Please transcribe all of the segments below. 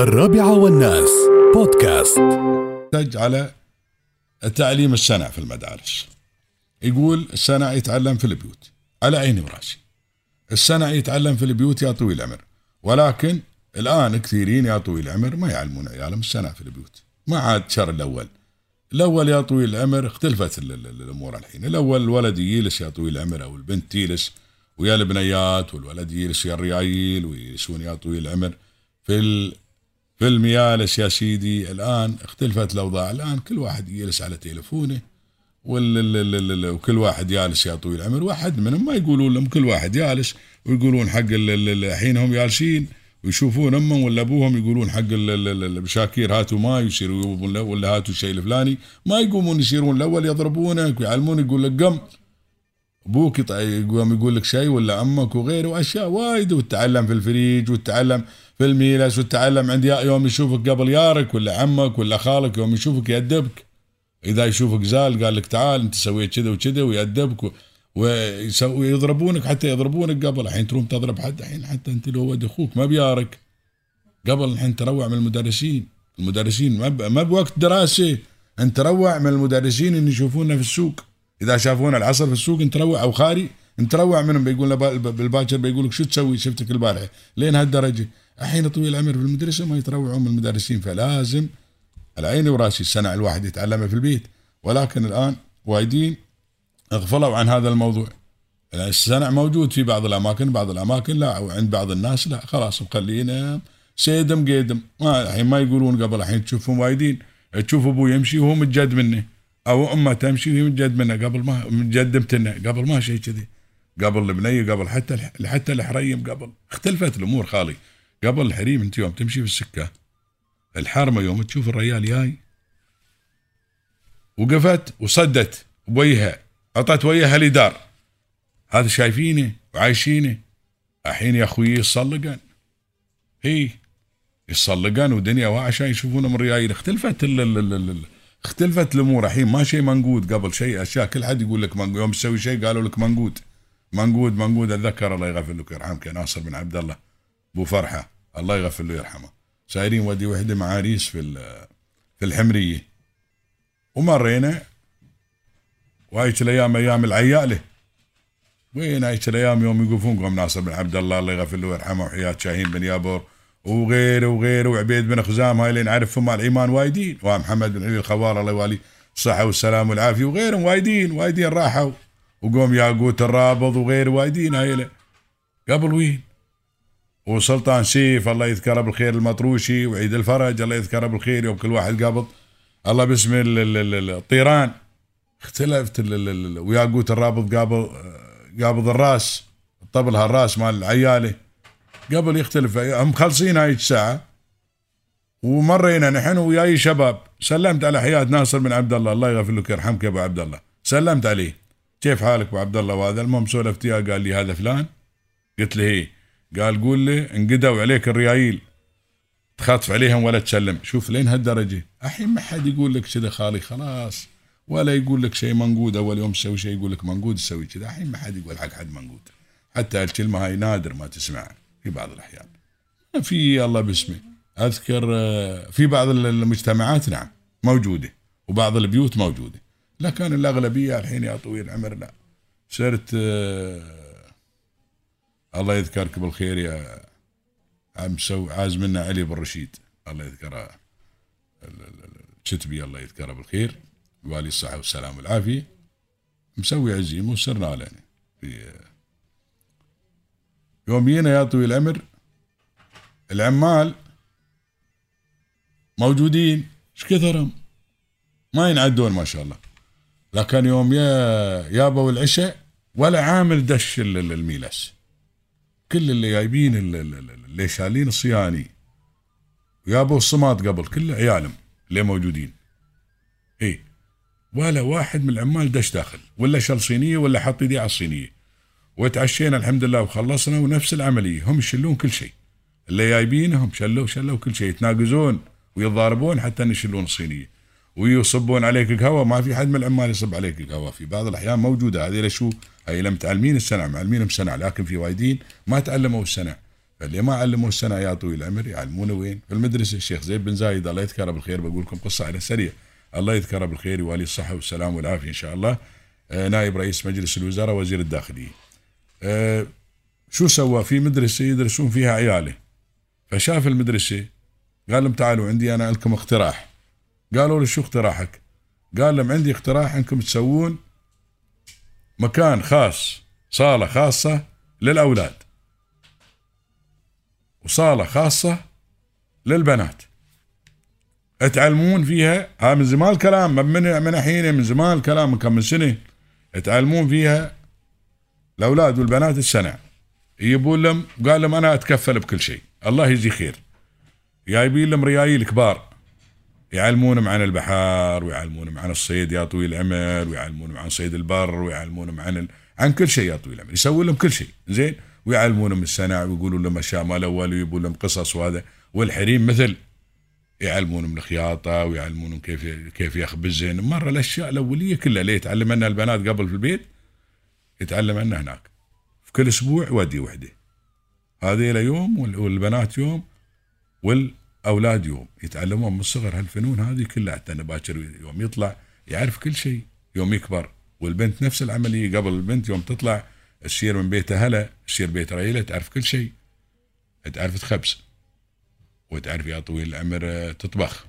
الرابعة والناس بودكاست. على تعليم السنع في المدارس. يقول السنع يتعلم في البيوت. على عيني وراسي. السنع يتعلم في البيوت يا طويل العمر. ولكن الآن كثيرين يا طويل العمر ما يعلمون عيالهم السنع في البيوت. ما عاد شر الأول. الأول يا طويل العمر اختلفت ال- ال- الأمور الحين. الأول الولد يجلس يا طويل العمر أو البنت تجلس ويا البنيات والولد يجلس يا الريايل ويجلسون يا طويل العمر. في. في الميالس يا سيدي. الآن اختلفت الأوضاع. الآن كل واحد يجلس على تليفونه وكل واحد جالس يا طويل العمر. واحد منهم ما يقولون لهم كل واحد جالس ويقولون حق ال- ال- ال- الحين هم جالسين ويشوفون أمهم ولا أبوهم يقولون حق ال- ال- ال- البشاكير هاتوا ماي يصيروا له ولا هاتوا الشيء الفلاني. ما يقومون يصيرون الأول يضربونك ويعلمون يقول لك قم. أبوك يقوم يقول لك شيء ولا أمك وغيره وأشياء وايد وتتعلم في الفريج وتتعلم في الميلس وتتعلم عند يوم يشوفك قبل يارك ولا عمك ولا خالك يوم يشوفك يأدبك. إذا يشوفك زال قال لك تعال أنت سويت كذا وكذا ويأدبك ويضربونك حتى يضربونك قبل. الحين تروم تضرب حد الحين حتى أنت لو ولد أخوك ما بيارك. قبل الحين تروع من المدرسين. المدرسين ما بوقت دراسة. أنت تروع من المدرسين اللي يشوفونا في السوق. إذا شافونا العصر في السوق انت تروع أو خاري انت تروع منهم بيقول بالباكر بيقول لك شو تسوي؟ شفتك البارحة. لين هالدرجة. الحين طويل العمر في المدرسة ما يتروعون من المدرسين فلازم العين وراسي السنة الواحد يتعلمها في البيت. ولكن الآن وايدين اغفلوا عن هذا الموضوع. السنع موجود في بعض الأماكن بعض الأماكن لا وعند بعض الناس لا. خلاص مخلينا سيدم قيدم. ما الحين ما يقولون قبل الحين تشوفهم وايدين. تشوف أبوه يمشي وهو متجد منه أو أمه تمشي متجد منه قبل ما متجدمتنا قبل ما شيء كذي. قبل البنية قبل حتى حتى الحريم قبل. اختلفت الأمور خالي. قبل الحريم أنت يوم تمشي في الحرمة يوم تشوف الريال جاي. وقفت وصدت بوجهها عطت وجهها لدار. هذا شايفينه وعايشينه الحين يا أخوي يصلقن. هي يصلقن ودنيا وعشان يشوفونه من ريايل. اختلفت ال ال ال اختلفت الأمور. الحين ما شيء منقود. قبل شيء أشياء. كل حد يقول لك منقود. يوم تسوي شيء قالوا لك منقود. منقود منقود. أتذكر الله يغفر لك ويرحمك ناصر بن عبد الله. أبو فرحة. الله يغفر له ويرحمه. سايرين ودي وحدة مع عريس في في الحمرية. ومرينا. وهيك الأيام أيام العيالة. وين هيك الأيام يوم يقفون قوم ناصر بن عبد الله. الله يغفر له ويرحمه. وحياة شاهين بن يابور. وغيره وغيره وعبيد بن خزام هاي اللي نعرفهم مع الإيمان وايدين. ومحمد بن علي الخوار الله يوالي الصحة والسلام والعافية وغيرهم وايدين وايدين راحوا. وقوم ياقوت الرابض وغيره وايدين هاي قبل وين؟ وسلطان سيف الله يذكره بالخير المطروشي وعيد الفرج الله يذكره بالخير يوم كل واحد قابض. الله باسم ال- ال- ال- الطيران. اختلفت وياقوت الرابط قابض قابض الراس الطبل هالراس مال العياله قبل يختلف. هم مخلصين هاي الساعة ومرينا نحن وياي شباب. سلمت على حياة ناصر بن عبد الله الله يغفر لك يرحمك يا أبو عبد الله سلمت عليه. كيف حالك أبو عبد الله وهذا المهم سولفت وياه قال لي هذا فلان. قلت له هي قال قول له انقدوا عليك الريايل. تخاطف عليهم ولا تسلم. شوف لين هالدرجة. الحين ما حد يقول لك كذا خالي خلاص. ولا يقول لك شيء منقود أول يوم تسوي شيء يقول لك منقود تسوي كذا. الحين ما حد يقول حق حد منقود. حتى الكلمة هاي نادر ما تسمعها. في بعض الأحيان. في الله باسمه. أذكر آه، في بعض المجتمعات نعم موجودة وبعض البيوت موجودة. لكن الأغلبية الحين يا طويل العمر لا. صرت آه، الله يذكرك بالخير يا عم سو عاز منا علي بن رشيد. الله يذكره. ال- ال- ال- الكتبي الله يذكره بالخير. والي الصحة والسلام والعافية. مسوي عزيمة وصرنا يعني في يوم جينا يا طويل العمر العمال موجودين. إيش كثرهم؟ ما ينعدون ما شاء الله. لكن يوم يا يابوا العشاء ولا عامل دش ال- ال- الميلس. كل اللي جايبين ال- ال- ال- اللي شالين الصياني ويابوا الصمات قبل كل عيالهم اللي موجودين. اي ولا واحد من العمال دش داخل. ولا شال صينية ولا حط إيديه على الصينية. وتعشينا الحمد لله وخلصنا ونفس العملية. هم يشلون كل شيء. اللي جايبينهم شلوا شلوا كل شيء. يتناقزون ويتضاربون حتى يشلون الصينية. ويصبون عليك القهوه ما في حد من العمال يصب عليك القهوه في بعض الأحيان موجودة. هذه شو؟ هي لم تعلمين السنع معلمينهم السنع لكن في وايدين ما تعلموا السنع اللي ما علموه السنة يا طويل العمر يعلمونه وين؟ في المدرسة. الشيخ زيد بن زايد الله يذكره بالخير. بقول لكم قصة على سريع. الله يذكره بالخير. يوالي الصحة والسلام والعافية إن شاء الله. آه، نائب رئيس مجلس الوزراء وزير الداخلية. آه، شو سوى؟ في مدرسة يدرسون فيها عياله فشاف المدرسة قال لهم تعالوا عندي أنا لكم اقتراح. قالوا له شو اقتراحك؟ قال لهم عندي اقتراح إنكم تسوون مكان خاص صالة خاصة للأولاد. وصالة خاصة للبنات. تعلمون فيها؟ ها من زمان الكلام من من الحين من زمان الكلام من كم من سنة. تعلمون فيها الاولاد والبنات السنة. يجيبون لهم قال لهم أنا أتكفل بكل شيء. الله يجزي خير. جايبين لهم ريايل كبار. يعلمونهم عن البحار ويعلمونهم عن الصيد يا طويل العمر ويعلمونهم عن صيد البر ويعلمونهم عن ال... عن كل شيء يا طويل العمر. يسوون لهم كل شيء. زين؟ ويعلمونهم السنع ويقولوا لهم أشياء ما الأول ويجيبون لهم قصص وهذا. والحريم مثل يعلمونهم الخياطة ويعلمونهم كيف كيف يخبزن مرة الأشياء الأولية كلها ليه يتعلم عنها البنات قبل في البيت؟ يتعلم عنها هناك. في كل أسبوع ودي وحده. هذه يوم والبنات يوم والأولاد يوم. يتعلمون من الصغر هالفنون هذه كلها. حتى باكر يوم يطلع يعرف كل شيء. يوم يكبر والبنت نفس العملية. قبل البنت يوم تطلع تصير من بيتها هلا تصير بيت ريلة تعرف كل شيء. تعرف تخبز وتعرف يا طويل العمر تطبخ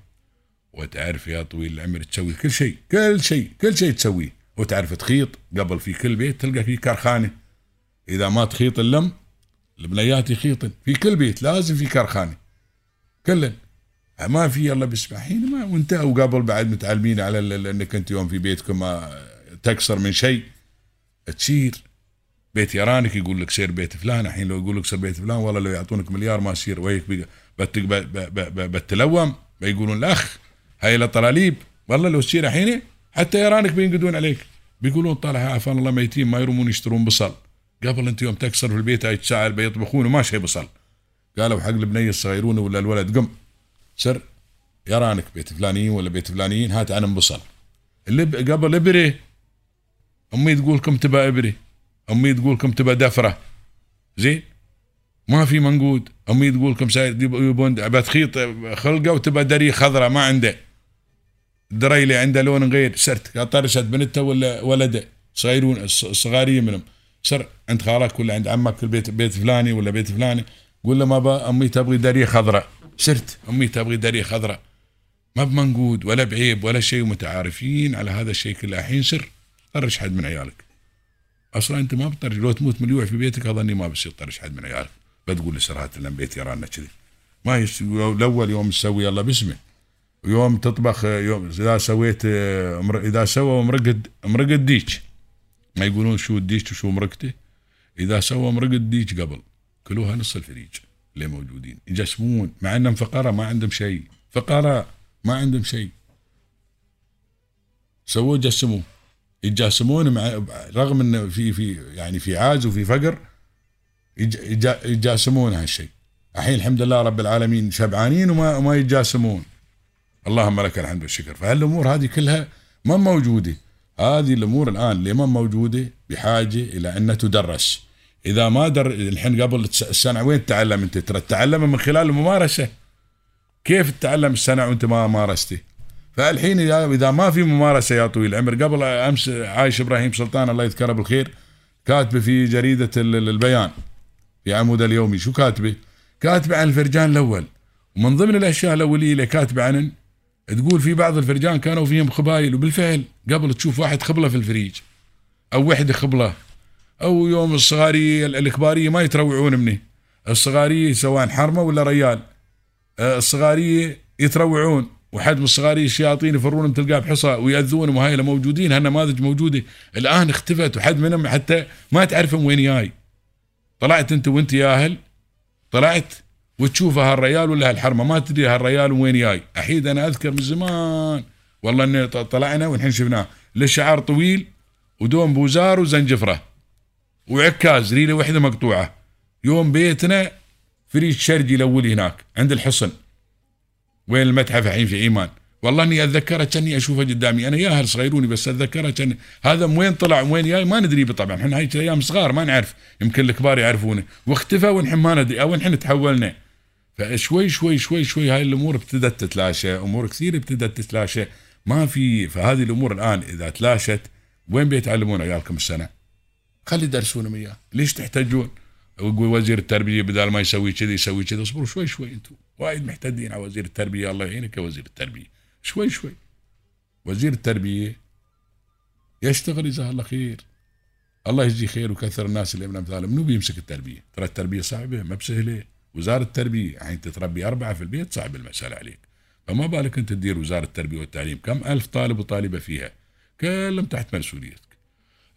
وتعرف يا طويل العمر تسوي كل شيء. كل شيء كل شيء تسويه. وتعرف تخيط قبل في كل بيت تلقى في كرخانة. إذا ما تخيط اللم البنيات يخيطن. في كل بيت لازم في كرخانة. كلن. ما في الله بسمع حين ما وانت وقبل بعد متعلمين على إنك أنت يوم في بيتكم ما تكسر من شيء تصير بيت يرانك يقول لك سير بيت فلان. الحين لو يقول لك سير بيت فلان والله لو يعطونك مليار ما يصير ويك بتلوم. بيقولون الأخ هاي الطلاليب والله لو تصير الحين حتى يرانك بينقدون عليك. بيقولون طالع عافانا الله ميتين ما يرمون يشترون بصل. قبل أنت يوم تكسر في البيت هاي ساعه بيطبخون وما شيء بصل. قالوا حق البنيه الصغيرون ولا الولد قم. سر يرانك بيت فلانيين ولا بيت فلانيين هات عنهم بصل. اللي قبل إبري أمي تقول لكم تبى إبري. أمي تقول لكم تبى دفرة. زين؟ ما في منقود. أمي تقول لكم يبون بتخيط خلقة وتبى دري خضراء ما عنده. دريلي عنده لون غير. سرت طرشت بنته ولا ولده. صغيرون صغاريه منهم سر عند خالك ولا عند عمك في البيت بيت فلاني ولا بيت فلاني؟ قول له ما أمي تبغي دريه خضراء سرت أمي تبغي دريه خضراء ما بمنقود ولا بعيب ولا شيء ومتعارفين على هذا الشيء كله. الحين سر طرش حد من عيالك. أصلا أنت ما بتطرش. لو تموت مليوع في بيتك اظني ما بصير طرش حد من عيالك. بتقول لسرات لأن بيت يرانا كذي. ما يسوي الأول يوم تسوي الله باسمه ويوم تطبخ يوم إذا سويت إذا سوى مرقد مرقد ديك ما يقولون شو الديك وشو مرقته إذا سوى مرقد ديك قبل؟ كلوها نص الفريج اللي موجودين. يجسمون مع انهم فقراء ما عندهم شيء. فقراء ما عندهم شيء. سووا جسموا يتجاسمون مع رغم انه في في يعني في عاز وفي فقر يتجاسمون هالشيء. الحين الحمد لله رب العالمين شبعانين وما ما يتجاسمون اللهم لك الحمد والشكر. فهالأمور هذه كلها ما موجودة. هذه الأمور الآن اللي ما موجودة بحاجة إلى ان تدرس. إذا ما در الحين قبل السنة وين تتعلم أنت؟ ترى تتعلم من خلال الممارسة. كيف تتعلم السنة وأنت ما مارسته؟ فالحين اذا ما في ممارسة يا طويل العمر قبل أمس عايش إبراهيم سلطان الله يذكره بالخير كاتبة في جريدة البيان في عمود اليومي. شو كاتبة؟ كاتبة عن الفرجان الأول. ومن ضمن الأشياء الأولية اللي كاتبة عن تقول في بعض الفرجان كانوا فيهم خبايل وبالفعل قبل تشوف واحد خبلة في الفريج أو وحدة خبلة أو يوم الصغاريه الكباريه ما يتروعون منه الصغاريه سواء حرمة ولا ريال. آه، الصغاريه يتروعون وحد من الصغاريه الشياطين يفرون تلقاه بحصى ويأذونهم وهاي موجودين هالنماذج موجودة. الآن اختفت وحد منهم حتى ما تعرفهم وين جاي. طلعت أنت وأنت ياهل طلعت؟ وتشوف هالريال ولا هالحرمة ما تدري هالريال وين جاي. أحيد أنا أذكر من زمان. والله إني طلعنا والحين شفناه. له طويل ودوم بوزار وزنجفرة. وعكاز ريله وحدة مقطوعة. يوم بيتنا فريج شرجي الأول هناك عند الحصن. وين المتحف الحين في ايمان والله إني اتذكرها كأني اشوفها قدامي. أنا ياهل صغيروني بس اتذكرها كان هذا من وين طلع وين جاي؟ ما ندري طبعا إحنا هاي أيام صغار ما نعرف. يمكن الكبار يعرفونه. واختفى ونحن ما ندري أو نحن تحولنا. فشوي شوي شوي شوي هاي الأمور ابتدت تتلاشى أمور كثير ابتدت تتلاشى ما في فهذه الأمور الآن إذا تلاشت وين بيتعلمون عيالكم السنة؟ خلي يدرسونهم اياه ليش تحتاجون؟ ويقول وزير التربية بدل ما يسوي كذي يسوي كذي. اصبروا شوي شوي أنتم. وايد محتدين على وزير التربية. الله يعينك يا وزير التربية. شوي شوي. وزير التربية يشتغل جزاه الله خير. الله يجزيه خير وكثر الناس اللي من امثاله منو بيمسك التربية؟ ترى التربية صعبة ما بسهلة. وزارة التربية يعني انت تربي أربعة في البيت صعب المسألة عليك. فما بالك أنت تدير وزارة التربية والتعليم؟ كم ألف طالب وطالبة فيها؟ كلهم تحت مسؤوليتك.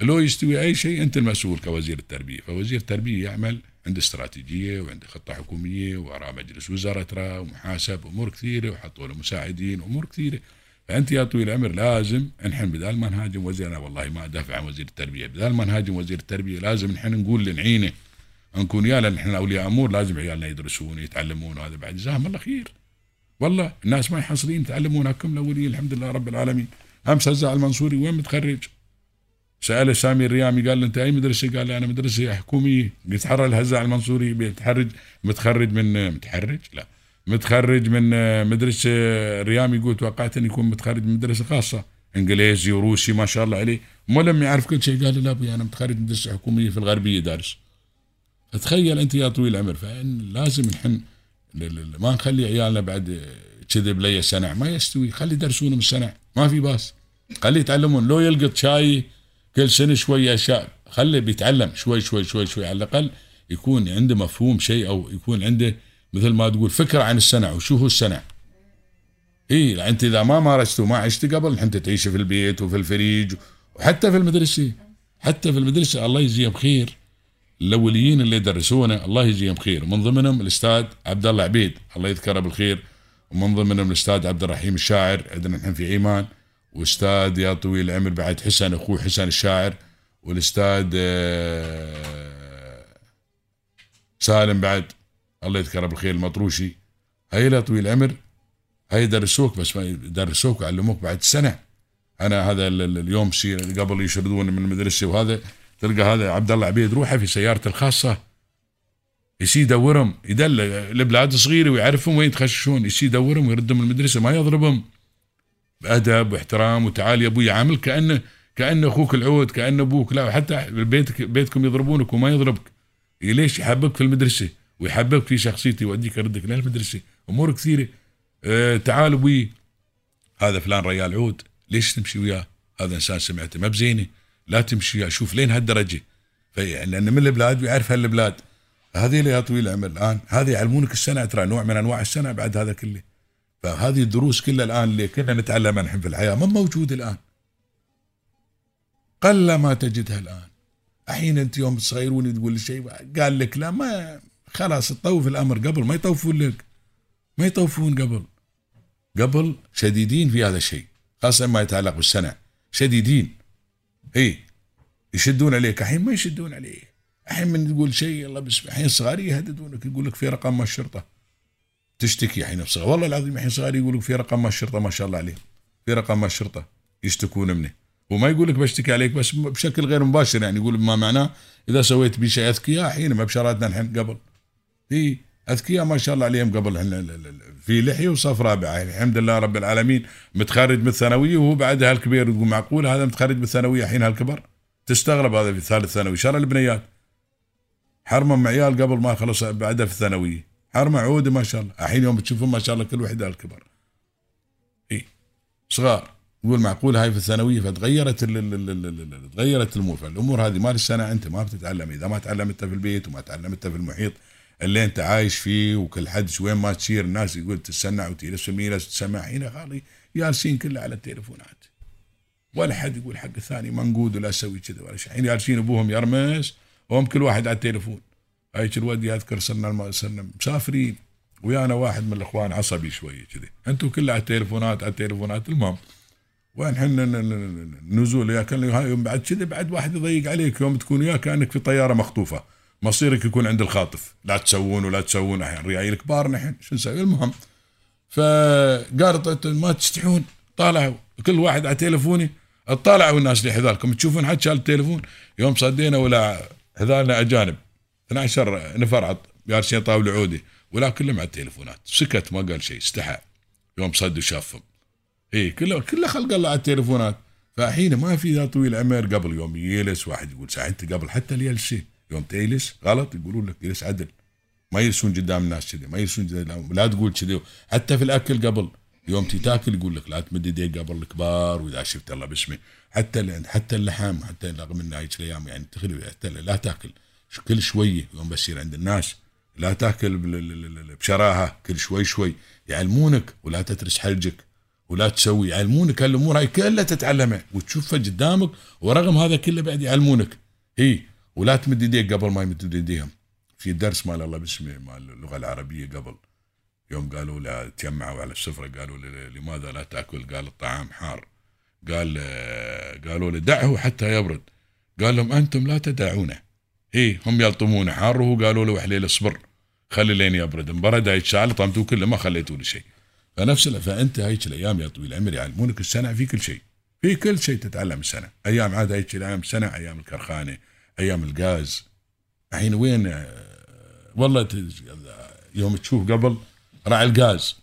لو يستوي أي شيء أنت المسؤول كوزير التربية. فوزير التربية يعمل عنده استراتيجية وعنده خطة حكومية وراء مجلس وزراء ترى ومحاسب امور كثيرة وحطوا له مساعدين امور كثيرة. فأنت يا طويل العمر لازم نحن بدال ما نهاجم وزير أنا والله ما أدافع عن وزير التربية بدال ما نهاجم وزير التربية لازم نحن نقول لنعينه نكون يا نحن اولياء أمور لازم عيالنا يدرسون يتعلمون وهذا بعد جزاهم الله خير. والله الناس ما يحصلين يتعلمون هكم الاولين الحمد لله رب العالمين. امس هزاع المنصوري وين متخرج؟ سأله سامي الريامي قال له أنت أي مدرسة؟ قال لي أنا مدرسة حكومية. بيتحرى الهزاع المنصوري بيتحرج. متخرج من متحرج؟ لا. متخرج من مدرسة الريامي يقول توقعت انه يكون متخرج من مدرسة خاصة. إنجليزي وروسي ما شاء الله عليه. مو لما يعرف كل شيء. قال لي لا أبوي أنا متخرج من مدرسة حكومية في الغربية دارس. فتخيل أنت يا طويل العمر فلازم نحن ما نخلي عيالنا بعد كذب بلي سنع ما يستوي خلي يدرسونهم السنع ما في باس. خلي يتعلمون. لو يلقط شاي كل سنة شوية أشياء خليه بيتعلم شوي شوي شوي شوي. على الأقل يكون عنده مفهوم شيء أو يكون عنده مثل ما تقول فكرة عن السنع وشو هو السنع إي أنت إذا ما مارسته ما عشت قبل انت تعيش في البيت وفي الفريج وحتى في المدرسة. حتى في المدرسة الله يجزيهم خير الأوليين اللي درسونا الله يجزيهم خير. من ضمنهم الأستاذ عبد الله عبيد الله يذكره بالخير. ومن ضمنهم الأستاذ عبد الرحيم الشاعر عندنا نحن في ايمان واستاذ يا طويل العمر بعد حسن أخوه حسن الشاعر. والأستاذ آه، سالم بعد الله يذكره بالخير المطروشي. هاي لا طويل العمر هاي درسوك بس ما درسوك وعلموك بعد سنة. أنا هذا اليوم قبل يشردون من المدرسة وهذا. تلقى هذا عبد الله عبيد روحه في سيارته الخاصة يسي يدورهم يدل البلاد صغيرة ويعرفهم وين يتخششون يسي يدورهم ويردهم المدرسة ما يضربهم. بأدب واحترام وتعال يا أبوي عامل كانه كانه أخوك العود كانه أبوك لا حتى بيتك بيتكم يضربونك وما يضربك. ليش يحببك في المدرسة؟ ويحببك في شخصيتي يوديك يردك للمدرسة. أمور كثيرة. آه تعال أبوي. هذا فلان ريال عود. ليش تمشي وياه؟ هذا إنسان سمعته. ما بزينة. لا تمشي أشوف لين هالدرجة. لأن من البلاد ويعرف هالبلاد. هذه اللي يا طويل العمر الآن. هذه يعلمونك السنة ترى نوع من أنواع السنة بعد هذا كله. فهذه الدروس كلها الآن اللي كنا نتعلمها نحن في الحياة ما موجودة الآن. قل ما تجدها الآن. الحين أنت يوم تصغيروني تقول شيء قال لك لا ما خلاص تطوف الأمر قبل ما يطوفون لك. ما يطوفون قبل. قبل شديدين في هذا الشيء خاصة ما يتعلق بالسنة. شديدين. اي يشدون عليك. الحين ما يشدون عليه الحين من تقول شيء الله بسم الحين صغار يهددونك. يقول لك في رقم الشرطة. تشتكي الحين بصغار. والله العظيم الحين صغار يقول لك في رقم الشرطة ما شاء الله عليه في رقم الشرطة يشتكون منه وما يقول لك بشتكي عليك بس بشكل غير مباشر يعني. يقول ما معناه إذا سويت بي شيء أذكياء الحين ما بشراتنا الحين قبل. اي اذكياء ما شاء الله عليهم قبل في لحيه وصف رابعه الحمد لله رب العالمين متخرج من الثانويه وهو بعدها الكبير تقول معقول هذا متخرج من الثانويه الحين هالكبر تستغرب هذا في ثالث ثانوي شر البنيات حرمه عيال قبل ما خلص بعدها في الثانويه حرمه عوده ما شاء الله الحين يوم تشوفهم ما شاء الله كل واحد هالكبر اي صغار يقول معقول هاي في الثانويه فتغيرت تغيرت الأمور فالامور هذه مال السنة انت ما بتتعلم اذا ما تعلمتها في البيت وما تعلمتها في المحيط اللي انت عايش فيه وكل حد وين ما تصير الناس يقول تتسنع في تسمع هنا خالي جالسين كله على التليفونات. ولا حد يقول حق الثاني ما نقود ولا أسوي كذا ولا شيء. الحين جالسين أبوهم يرمس وهم كل واحد على التليفون. هيك الواد يذكر صرنا صرنا مسافرين. ويانا واحد من الإخوان عصبي شوية كذي. أنتم كلها على التليفونات على التليفونات. المهم وين حنا نزول؟ يا كان يوم بعد كذا بعد واحد يضيق عليك يوم تكون وياه كأنك في طيارة مخطوفة. مصيرك يكون عند الخاطف. لا تسوون ولا تسوون. الحين ريايل كبار نحن. شو نسوي؟ المهم. فقالت ما تستحون. طالعوا. كل واحد على تليفوني. طالعوا الناس لي حذالكم تشوفون حد شال التليفون؟ يوم صدينا ولا حذالنا أجانب. 12 نفر جالسين طاوله عودي. ولا كلهم على التليفونات. سكت ما قال شيء. استحى. يوم صد وشافهم إي كله كله خلق الله على التليفونات. فحين ما في ذا طويل عمر قبل يوم يجلس واحد يقول ساعتي قبل حتى اليلسي يوم تجلس غلط يقولون لك جلس عدل. ما يجلسون قدام الناس كذي ما يجلسون لا تقول كذي. حتى في الأكل قبل يوم تاكل يقول لك لا تمد يديك قبل الكبار وإذا شفت الله باسمه حتى حتى اللحم حتى رغم إن هيك الأيام يعني تخلي حتى لا تاكل. كل شوية يوم بصير عند الناس لا تاكل بشراهة كل شوي شوي يعلمونك ولا تترس حلجك ولا تسوي. يعلمونك هالامور هاي كلها تتعلمها. وتشوفها قدامك ورغم هذا كله بعد يعلمونك. هي ولا تمد يديك قبل ما يمد يديهم. في درس مال الله باسمه مال اللغة العربية قبل. يوم قالوا له تجمعوا على السفرة قالوا له لماذا لا تأكل؟ قال الطعام حار. قال آه، قالوا له دعه حتى يبرد. قال لهم أنتم لا تدعونه. اي هم يلطمونه حار وهو قالوا له حليل اصبر خلي لين يبرد. انبرد هيك شال طمتوه كله ما خليتوا له شيء فنفس فأنت هيك الأيام يا طويل العمر يعلمونك السنة في كل شيء. في كل شيء تتعلم السنة. أيام عاد هيك الأيام السنة أيام الكرخانة أيام الغاز الحين وين؟ والله يوم تشوف قبل راعي الغاز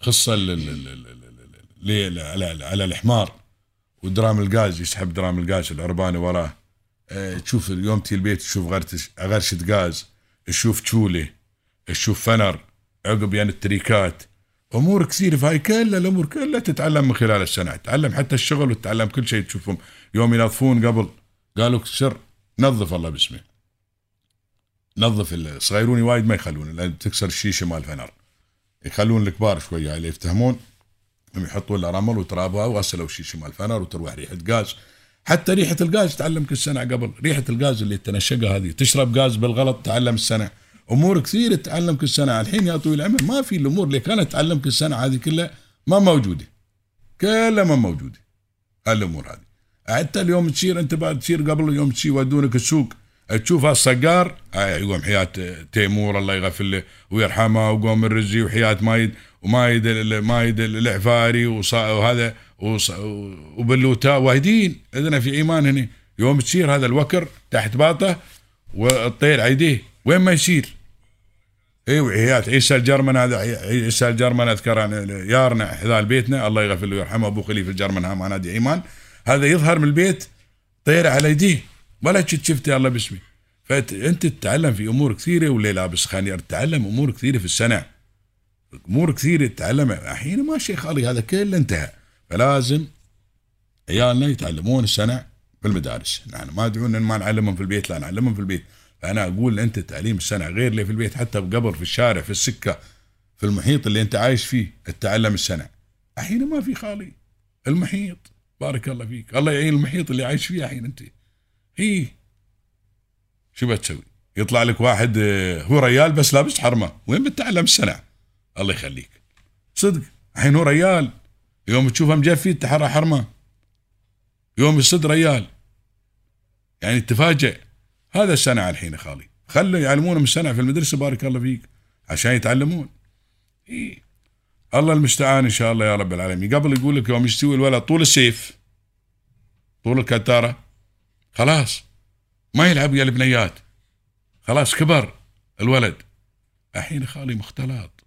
خصه على الحمار ودرام الغاز يسحب درام الغاز العرباني وراه. آه، تشوف يوم تي البيت تشوف غرتش غرشة غاز تشوف تشوله تشوف فنر. عقب يعني التريكات. أمور كثير فهاي كلها الأمور كلها تتعلم من خلال السنع. تتعلم حتى الشغل وتتعلم كل شيء تشوفهم. يوم ينظفون قبل. قالوا سر نظف الله باسمه. نظف الصغيروني وايد ما يخلون لأن تكسر الشيشة مال فنر. يخلون الكبار شوية اللي يفتهمون هم يحطون له رمل وترابها وغسلوا الشيشة مال فنر وتروح ريحة غاز. حتى ريحة الغاز تعلمك السنة قبل. ريحة الغاز اللي تنشقها هذه تشرب غاز بالغلط تعلم السنة. أمور كثير تعلمك السنة. الحين يا طويل العمر ما في الأمور اللي كانت تعلمك السنة هذه كلها ما موجودة. كلها ما موجودة. الأمور هذه. حتى اليوم تصير أنت بعد تصير قبل يوم تصير يودونك السوق. تشوف هالصقار هاي يقوم حياة تيمور الله يغفر له ويرحمه وقوم الرزي وحياة مايد ومايد مايد العفاري وهذا وبلوتا وايدين عندنا في إيمان هنا يوم تصير هذا الوكر تحت باطه والطير عيديه. وين ما يصير. اي وحياة عيسى الجرمن هذا عيسى الجرمن اذكر أنا يارنا حذال بيتنا الله يغفر له ويرحمه. أبو خليفة الجرمن ها نادي إيمان. هذا يظهر من البيت طير على يديه. ولا شفت الله باسمي. فانت تتعلم في أمور كثيرة واللي لابس خانير تتعلم أمور كثيرة في السنة. أمور كثيرة تتعلمها. الحين ما شيء خالي هذا كله انتهى. فلازم عيالنا يتعلمون السنة في المدارس. نحن ما ادعون إن ما نعلمهم في البيت لا نعلمهم في البيت. فأنا أقول أنت تعليم السنة غير اللي في البيت حتى قبل في الشارع في السكة في المحيط اللي أنت عايش فيه تتعلم السنة. الحين ما في خالي. المحيط. بارك الله فيك. الله يعين المحيط اللي عايش فيه الحين أنت. هي. شو بتسوي يطلع لك واحد آه، هو ريال بس لابس حرمة. وين بتتعلم السنة الله يخليك. صدق. الحين هو ريال. يوم تشوفه مجفي تحرى حرمة. يوم يصد ريال. يعني تفاجئ. هذا السنة على الحين خالي. خلوا يعلمونهم السنة في المدرسة بارك الله فيك عشان يتعلمون. إيه. الله المستعان إن شاء الله يا رب العالمين. قبل يقول لك يوم يستوي الولد طول السيف طول الكتارة خلاص. ما يلعب يا البنيات. خلاص كبر الولد. الحين خالي مختلط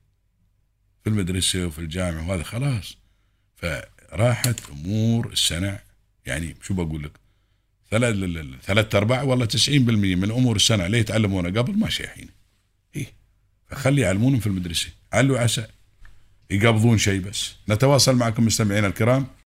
في المدرسة وفي الجامعة وهذا خلاص. فراحت أمور السنة يعني شو بقول لك؟ ثلاث أرباع والله 90% من أمور السنة. اللي يتعلمونها قبل ما شيء الحين إيه. فخلي يعلمونهم في المدرسة. علوا عسى. يقبضون شيء بس. نتواصل معكم مستمعينا الكرام.